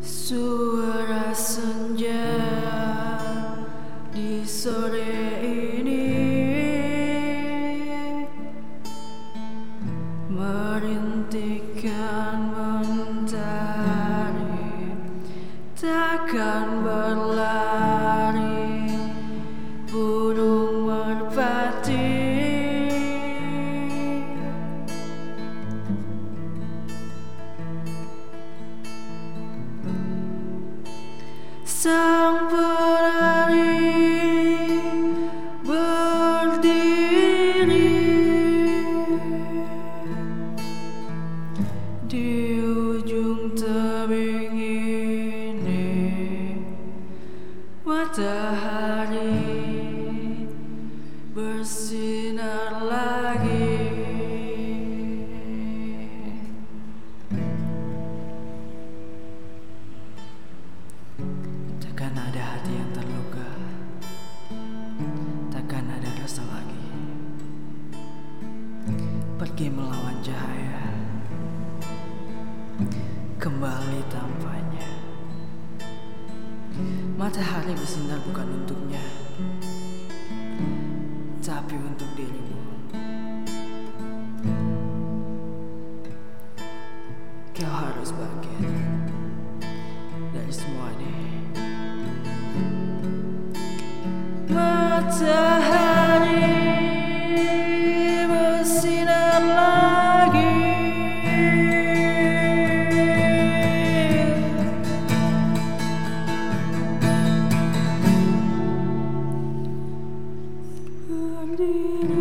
Suara senja di sore ini Merintikan mentari Takkan berlari Sang penari berdiri di ujung tebing ini matahari bersinar lagi. Pergi melawan cahaya. Kembali tampaknya. Matahari bersinar bukan untuknya Tapi untuk dirimu. Kau harus bagian dari semua ini. Matahari Berdiri